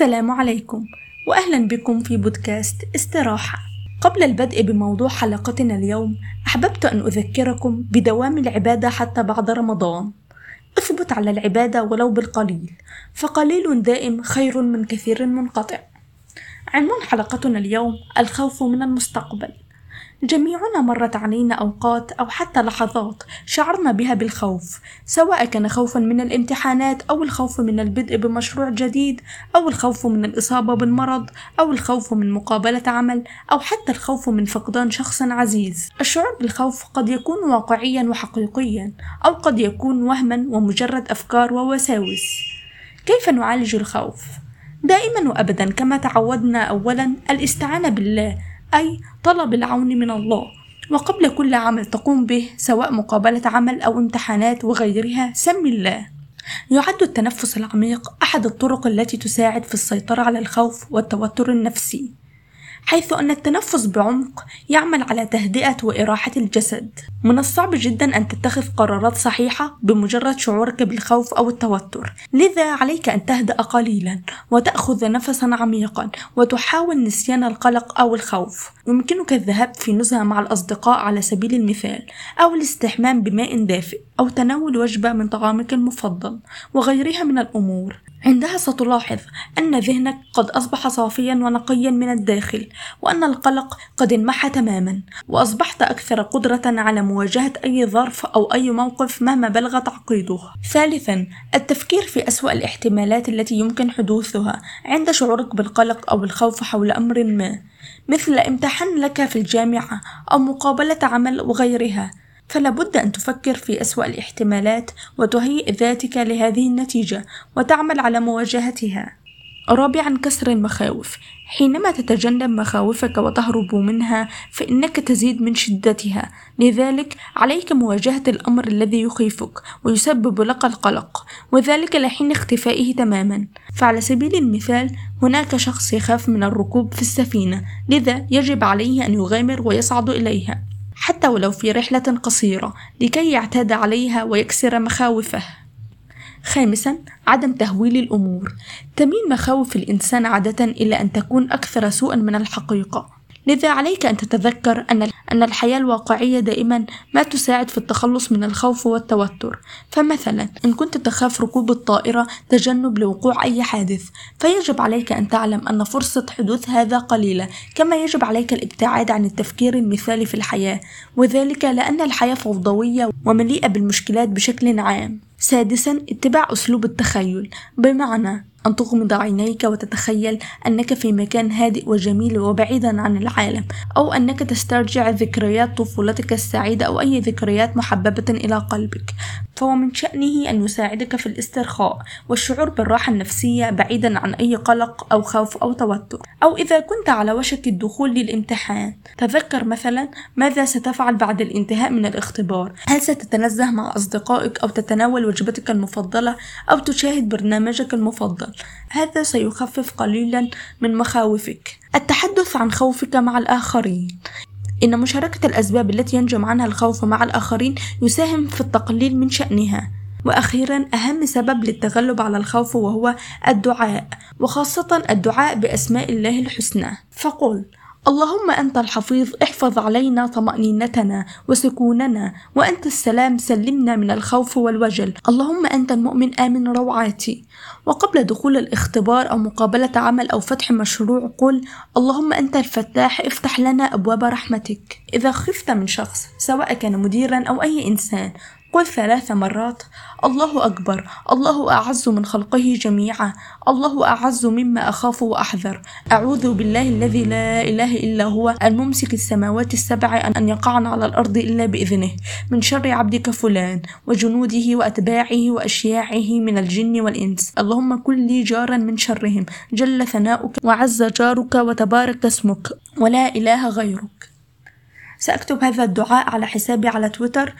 السلام عليكم واهلا بكم في بودكاست استراحة. قبل البدء بموضوع حلقتنا اليوم أحببت أن أذكركم بدوام العبادة حتى بعد رمضان. أثبت على العبادة ولو بالقليل فقليل دائم خير من كثير منقطع. عنوان حلقتنا اليوم الخوف من المستقبل. جميعنا مرت علينا أوقات أو حتى لحظات شعرنا بها بالخوف سواء كان خوفا من الامتحانات أو الخوف من البدء بمشروع جديد أو الخوف من الإصابة بالمرض أو الخوف من مقابلة عمل أو حتى الخوف من فقدان شخص عزيز الشعور بالخوف قد يكون واقعيا وحقيقيا أو قد يكون وهما ومجرد أفكار ووساوس كيف نعالج الخوف؟ دائما وابدا كما تعودنا اولا الاستعانة بالله أي طلب العون من الله. وقبل كل عمل تقوم به سواء مقابلة عمل أو امتحانات وغيرها سم الله. يعد التنفس العميق أحد الطرق التي تساعد في السيطرة على الخوف والتوتر النفسي. حيث أن التنفس بعمق يعمل على تهدئة وإراحة الجسد. من الصعب جدا أن تتخذ قرارات صحيحة بمجرد شعورك بالخوف أو التوتر. لذا عليك أن تهدأ قليلا وتأخذ نفسا عميقا وتحاول نسيان القلق أو الخوف. يمكنك الذهاب في نزهة مع الأصدقاء على سبيل المثال أو الاستحمام بماء دافئ أو تناول وجبة من طعامك المفضل وغيرها من الأمور. عندها ستلاحظ أن ذهنك قد أصبح صافيا ونقيا من الداخل وأن القلق قد انمحى تماما وأصبحت أكثر قدرة على مواجهة أي ظرف أو أي موقف مهما بلغ تعقيده. ثالثا التفكير في أسوأ الاحتمالات التي يمكن حدوثها عند شعورك بالقلق أو الخوف حول أمر ما مثل امتحان لك في الجامعة أو مقابلة عمل وغيرها. فلا بد أن تفكر في أسوأ الاحتمالات وتهيئ ذاتك لهذه النتيجة وتعمل على مواجهتها. رابعا كسر المخاوف. حينما تتجنب مخاوفك وتهرب منها فإنك تزيد من شدتها. لذلك عليك مواجهة الأمر الذي يخيفك ويسبب لك القلق وذلك لحين اختفائه تماما. فعلى سبيل المثال هناك شخص يخاف من الركوب في السفينة لذا يجب عليه أن يغامر ويصعد إليها حتى ولو في رحلة قصيرة لكي يعتاد عليها ويكسر مخاوفه. خامسا عدم تهويل الأمور. تميل مخاوف الإنسان عادة إلى أن تكون أكثر سوءا من الحقيقة. لذا عليك أن تتذكر أن الحياة الواقعية دائما ما تساعد في التخلص من الخوف والتوتر. فمثلا إن كنت تخاف ركوب الطائرة تجنب لوقوع أي حادث فيجب عليك أن تعلم أن فرصة حدوث هذا قليلة كما يجب عليك الابتعاد عن التفكير المثالي في الحياة. وذلك لأن الحياة فوضوية ومليئة بالمشكلات بشكل عام. سادسا اتباع أسلوب التخيل. بمعنى أن تغمض عينيك وتتخيل أنك في مكان هادئ وجميل وبعيدا عن العالم أو أنك تسترجع ذكريات طفولتك السعيدة أو أي ذكريات محببة إلى قلبك. فهو من شأنه أن يساعدك في الاسترخاء والشعور بالراحة النفسية بعيدا عن أي قلق أو خوف أو توتر أو إذا كنت على وشك الدخول للامتحان. تذكر مثلا ماذا ستفعل بعد الانتهاء من الاختبار. هل ستتنزه مع أصدقائك أو تتناول وجبتك المفضلة أو تشاهد برنامجك المفضل؟ هذا سيخفف قليلا من مخاوفك. التحدث عن خوفك مع الآخرين. إن مشاركة الأسباب التي ينجم عنها الخوف مع الآخرين يساهم في التقليل من شأنها. وأخيرا أهم سبب للتغلب على الخوف وهو الدعاء وخاصة الدعاء بأسماء الله الحسنى. فقل اللهم أنت الحفيظ احفظ علينا طمأنينتنا وسكوننا وأنت السلام سلمنا من الخوف والوجل. اللهم أنت المؤمن آمن روعاتي. وقبل دخول الاختبار أو مقابلة عمل أو فتح مشروع قل اللهم أنت الفتاح افتح لنا أبواب رحمتك. إذا خفت من شخص سواء كان مديرا أو أي إنسان قل ثلاث مرات. الله أكبر. الله أعز من خلقه جميعا. الله أعز مما أخاف وأحذر. أعوذ بالله الذي لا إله إلا هو الممسك السماوات السبع أن يقعن على الأرض إلا بإذنه. من شر عبدك فلان وجنوده وأتباعه وأشياعه من الجن والإنس. اللهم كن لي جارا من شرهم. جل ثناؤك وعز جارك وتبارك اسمك. ولا إله غيرك. سأكتب هذا الدعاء على حسابي على تويتر.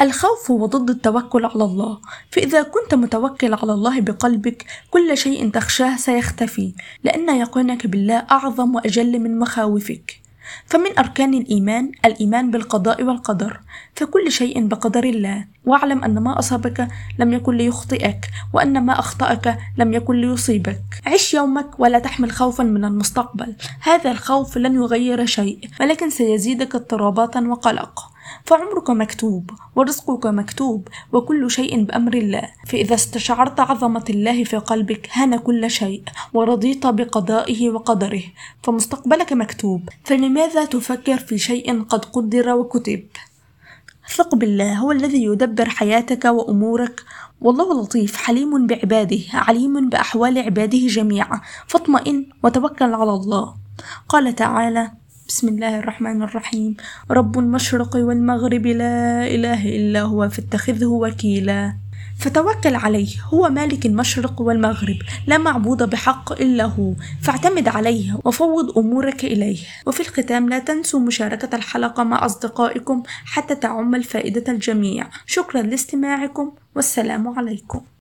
الخوف هو ضد التوكل على الله. فإذا كنت متوكل على الله بقلبك كل شيء تخشاه سيختفي لأن يقينك بالله أعظم وأجل من مخاوفك. فمن أركان الإيمان الإيمان بالقضاء والقدر. فكل شيء بقدر الله. واعلم أن ما أصابك لم يكن ليخطئك وأن ما أخطأك لم يكن ليصيبك. عش يومك ولا تحمل خوفا من المستقبل. هذا الخوف لن يغير شيء ولكن سيزيدك اضطرابات وقلق فعمرك مكتوب ورزقك مكتوب وكل شيء بأمر الله. فإذا استشعرت عظمة الله في قلبك هان كل شيء ورضيت بقضائه وقدره. فمستقبلك مكتوب. فلماذا تفكر في شيء قد قدر وكتب؟ ثق بالله هو الذي يدبر حياتك وأمورك. والله لطيف حليم بعباده عليم بأحوال عباده جميعا. فاطمئن وتوكل على الله. قال تعالى بسم الله الرحمن الرحيم. رب المشرق والمغرب لا إله إلا هو فاتخذه وكيلا. فتوكل عليه هو مالك المشرق والمغرب لا معبود بحق إلا هو. فاعتمد عليه وفوض أمورك إليه. وفي الختام لا تنسوا مشاركة الحلقة مع أصدقائكم حتى تعم الفائدة الجميع. شكرا لاستماعكم والسلام عليكم.